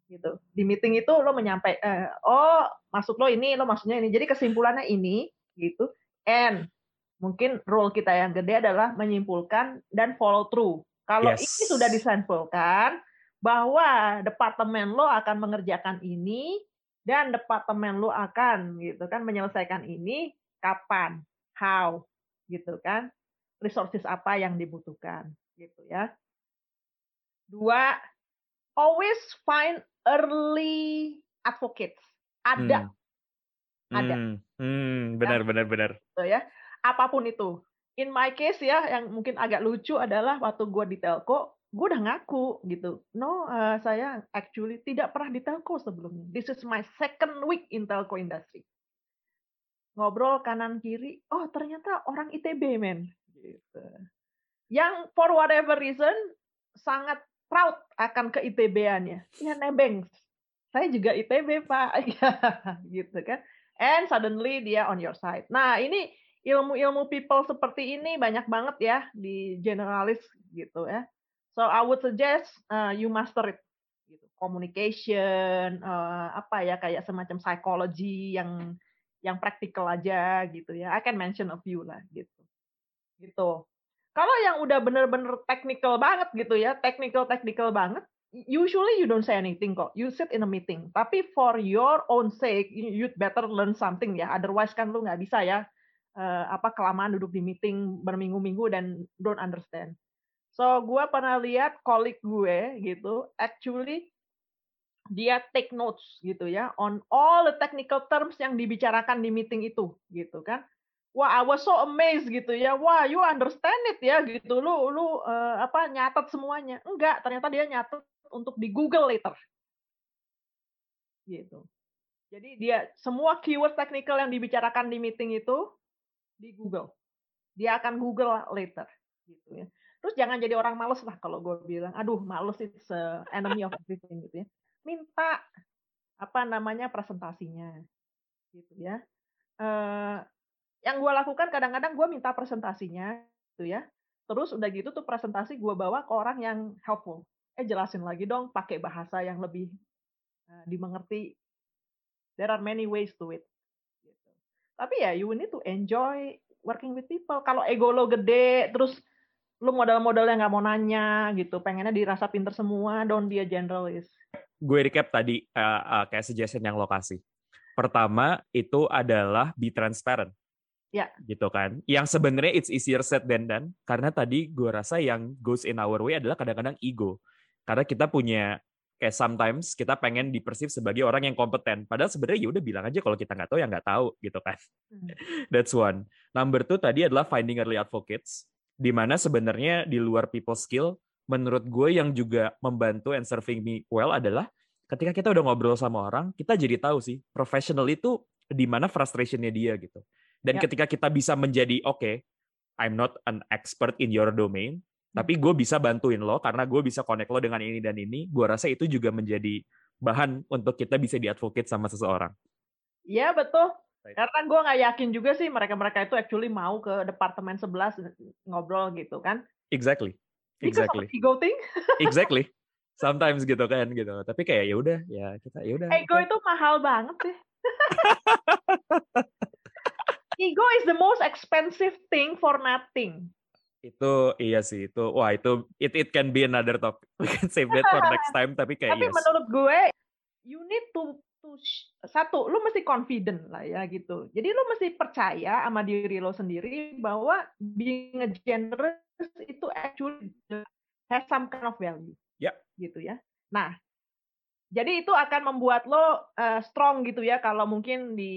Speaker 1: Gitu. Di meeting itu lo menyampaikan eh, oh maksud lo ini, lo maksudnya ini. Jadi kesimpulannya ini gitu. And mungkin role kita yang gede adalah menyimpulkan dan follow through. Kalau
Speaker 2: Yes.
Speaker 1: ini sudah disimpulkan bahwa departemen lo akan mengerjakan ini dan departemen lo akan gitu kan menyelesaikan ini kapan, how gitu kan. Resources apa yang dibutuhkan gitu ya. Dua, always find early advocates. Ada Ada.
Speaker 2: Hmm. Hmm, benar benar benar.
Speaker 1: gitu ya. Apa pun itu. In my case ya, yang mungkin agak lucu adalah waktu gue di telco, gue udah ngaku gitu. No, eh, saya actually tidak pernah di telco sebelumnya. This is my second week in telco industry. Ngobrol kanan kiri, oh ternyata orang ITB men. Gitu. Yang for whatever reason sangat proud akan ke ITB-annya. Ya nebeng. Saya juga ITB pak, gitu kan. And suddenly dia on your side. Nah ini ilmu-ilmu people seperti ini banyak banget ya di generalis gitu ya. So I would suggest uh, you master it. Gitu. Communication, uh, apa ya kayak semacam psychology yang yang praktikal aja gitu ya. I can mention a few lah gitu. Gitu. Kalau yang udah bener-bener technical banget gitu ya, technical technical banget, usually you don't say anything kok. You sit in a meeting. Tapi for your own sake, you- you'd better learn something ya. Otherwise kan lu nggak bisa ya eh, apa kelamaan duduk di meeting berminggu-minggu dan don't understand. So gue pernah lihat colleague gue gitu, actually dia take notes gitu ya on all the technical terms yang dibicarakan di meeting itu gitu kan. Wah, I was so amazed gitu ya. Wah, you understand it ya gitu. Lu lu eh, apa nyatet semuanya. Enggak, ternyata dia nyatet untuk di Google later. Gitu. Jadi dia semua keyword technical yang dibicarakan di meeting itu di Google. Dia akan Google later gitu ya. Terus jangan jadi orang males lah kalau gue bilang, aduh males it's a enemy of everything gitu ya. Minta apa namanya presentasinya gitu ya. Eh, yang gue lakukan kadang-kadang gue minta presentasinya gitu ya. Terus udah gitu tuh presentasi gue bawa ke orang yang helpful. Eh jelasin lagi dong pakai bahasa yang lebih eh, dimengerti. There are many ways to it. Gitu. Tapi ya you need to enjoy working with people. Kalau ego lo gede, terus lu modal-modal yang nggak mau nanya gitu, pengennya dirasa pinter semua, don't be a generalist.
Speaker 2: Gue recap tadi eh, eh, kayak suggestion yang lokasi. Pertama itu adalah be transparent.
Speaker 1: Ya.
Speaker 2: Gitu kan. Yang sebenarnya it's easier said than done karena tadi gue rasa yang goes in our way adalah kadang-kadang ego. Karena kita punya kayak sometimes kita pengen dipersif sebagai orang yang kompeten. Padahal sebenarnya ya udah bilang aja kalau kita nggak tahu ya nggak tahu gitu kan.
Speaker 1: Hmm.
Speaker 2: That's one. Number two tadi adalah finding early advocates. Di mana sebenarnya di luar people skill, menurut gue yang juga membantu and serving me well adalah ketika kita udah ngobrol sama orang, kita jadi tahu sih professional itu di mana frustrationnya dia gitu. Dan
Speaker 1: Ya.
Speaker 2: ketika kita bisa menjadi oke, okay, I'm not an expert in your domain, tapi gue bisa bantuin lo karena gue bisa connect lo dengan ini dan ini. Gue rasa itu juga menjadi bahan untuk kita bisa diadvocate sama seseorang.
Speaker 1: Iya betul.
Speaker 2: Right.
Speaker 1: Karena gue nggak yakin juga sih mereka-mereka itu actually mau ke departemen sebelah ngobrol gitu kan.
Speaker 2: Exactly. Exactly.
Speaker 1: ego thing.
Speaker 2: exactly. Sometimes gitu kan gitu. Tapi kayak ya udah ya kita ya udah.
Speaker 1: Ego itu mahal banget sih. ego is the most expensive thing for nothing.
Speaker 2: Itu iya sih itu wah itu it it can be another topic. We can save that for next time tapi kayak
Speaker 1: Tapi
Speaker 2: yes.
Speaker 1: menurut gue, you need to, to satu, lu mesti confident lah ya gitu. Jadi lu mesti percaya sama diri lo sendiri bahwa being a generalist itu actually has some kind of value.
Speaker 2: Ya.
Speaker 1: Gitu ya. Nah, jadi itu akan membuat lo uh, strong gitu ya kalau mungkin di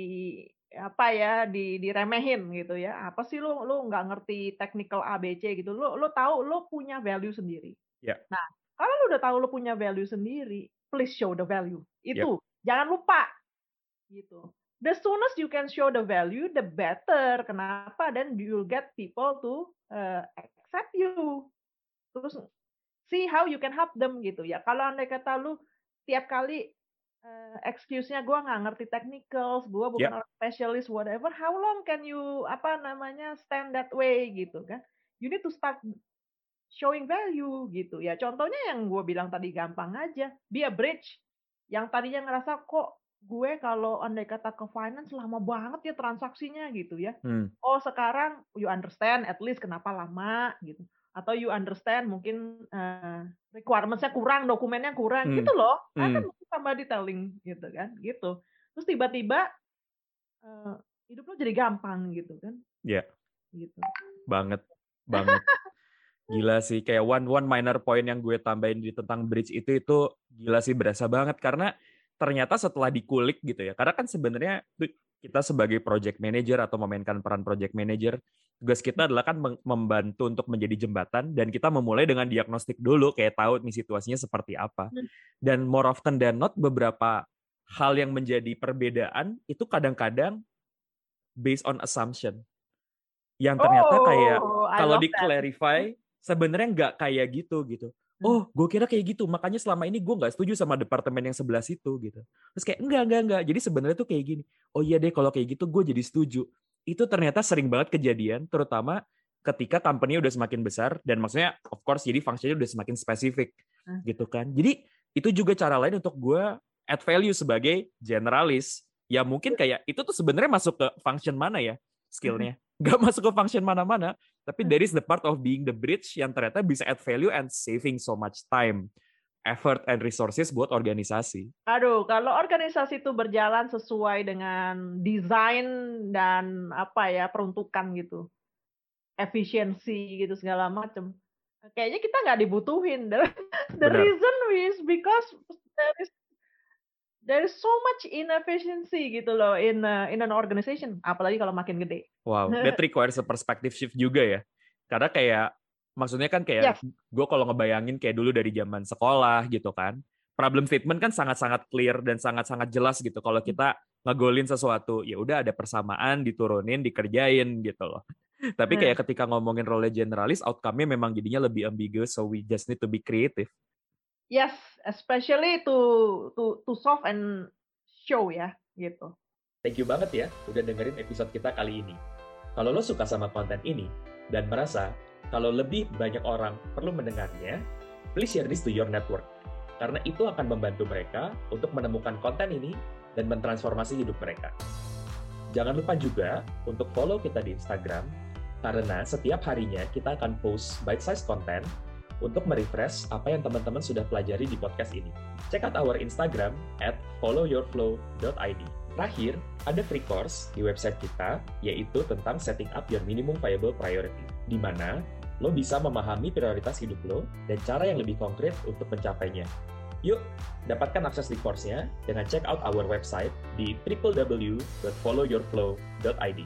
Speaker 1: apa ya di diremehin gitu ya. Apa sih lo lo nggak ngerti technical ABC gitu. Lo lo tahu lo punya value sendiri.
Speaker 2: Ya.
Speaker 1: nah kalau lo udah tahu lo punya value sendiri please show the value. Itu jangan lupa gitu. The soonest you can show the value the better. Kenapa? Then you'll get people to uh, accept you. Terus see how you can help them gitu ya. Kalau andai kata lu tiap kali uh, excuse-nya gue nggak ngerti technicals, gue bukan
Speaker 2: Yep.
Speaker 1: orang specialist, whatever. How long can you apa namanya stand that way gitu kan? You need to start showing value gitu ya. Contohnya yang gue bilang tadi gampang aja, be a bridge. Yang tadinya ngerasa kok gue kalau andai kata ke finance lama banget ya transaksinya gitu ya.
Speaker 2: Hmm.
Speaker 1: Oh sekarang you understand at least kenapa lama gitu. Atau you understand mungkin eh, requirements-nya kurang, dokumennya kurang
Speaker 2: Hmm.
Speaker 1: gitu loh.
Speaker 2: Hmm.
Speaker 1: Kan tambah detailing gitu kan, gitu. Terus tiba-tiba eh, hidup lo jadi gampang gitu kan.
Speaker 2: Iya.
Speaker 1: Gitu.
Speaker 2: banget banget gila sih kayak one one minor point yang gue tambahin di tentang bridge itu itu gila sih berasa banget karena ternyata setelah dikulik gitu ya karena kan sebenarnya kita sebagai project manager atau memainkan peran project manager tugas kita adalah kan membantu untuk menjadi jembatan dan kita memulai dengan diagnostik dulu kayak tahu nih situasinya seperti apa
Speaker 1: Hmm.
Speaker 2: dan more often than not beberapa hal yang menjadi perbedaan itu kadang-kadang based on assumption yang ternyata kayak
Speaker 1: Oh, I
Speaker 2: kalau di clarify sebenarnya nggak kayak gitu gitu.
Speaker 1: Hmm.
Speaker 2: Oh, gue kira kayak gitu. Makanya selama ini gue nggak setuju sama departemen yang sebelah situ gitu. Terus kayak enggak enggak enggak. Jadi sebenarnya tuh kayak gini. Oh iya deh kalau kayak gitu gue jadi setuju. Itu ternyata sering banget kejadian, terutama ketika company udah semakin besar dan maksudnya of course jadi fungsinya udah semakin spesifik
Speaker 1: Hmm.
Speaker 2: gitu kan. Jadi itu juga cara lain untuk gue add value sebagai generalis. Ya mungkin kayak itu tuh sebenarnya masuk ke function mana ya skillnya. Gak masuk ke function mana-mana. Tapi
Speaker 1: Hmm.
Speaker 2: there is the part of being the bridge yang ternyata bisa add value and saving so much time, effort, and resources buat organisasi.
Speaker 1: Aduh, kalau organisasi itu berjalan sesuai dengan desain dan apa ya peruntukan gitu, efisiensi gitu segala macam, kayaknya kita nggak dibutuhin. The, the reason is because there is there is so much inefficiency gitu loh in a- in an organization, apalagi kalau makin gede.
Speaker 2: Wow, that requires a perspective shift juga ya. Karena kayak, maksudnya kan kayak,
Speaker 1: Yes.
Speaker 2: gue kalau ngebayangin kayak dulu dari zaman sekolah gitu kan, problem statement kan sangat-sangat clear dan sangat-sangat jelas gitu. Kalau kita ngegolin sesuatu, ya udah ada persamaan, diturunin, dikerjain gitu loh. Tapi
Speaker 1: Hmm.
Speaker 2: kayak ketika ngomongin role generalis, outcome-nya memang jadinya lebih ambiguous, so we just need to be creative.
Speaker 1: Yes, especially to to to solve and show ya gitu.
Speaker 3: Thank you banget ya udah dengerin episode kita kali ini. Kalau lo suka sama konten ini dan merasa kalau lebih banyak orang perlu mendengarnya, please share this to your network. Karena itu akan membantu mereka untuk menemukan konten ini dan mentransformasi hidup mereka. Jangan lupa juga untuk follow kita di Instagram, karena setiap harinya kita akan post bite-size content untuk merefresh apa yang teman-teman sudah pelajari di podcast ini. Check out our Instagram at followyourflow.id. Terakhir, ada free course di website kita, yaitu tentang setting up your minimum viable priority, di mana lo bisa memahami prioritas hidup lo dan cara yang lebih konkret untuk mencapainya. Yuk, dapatkan akses di course-nya dengan check out our website di www.followyourflow.id.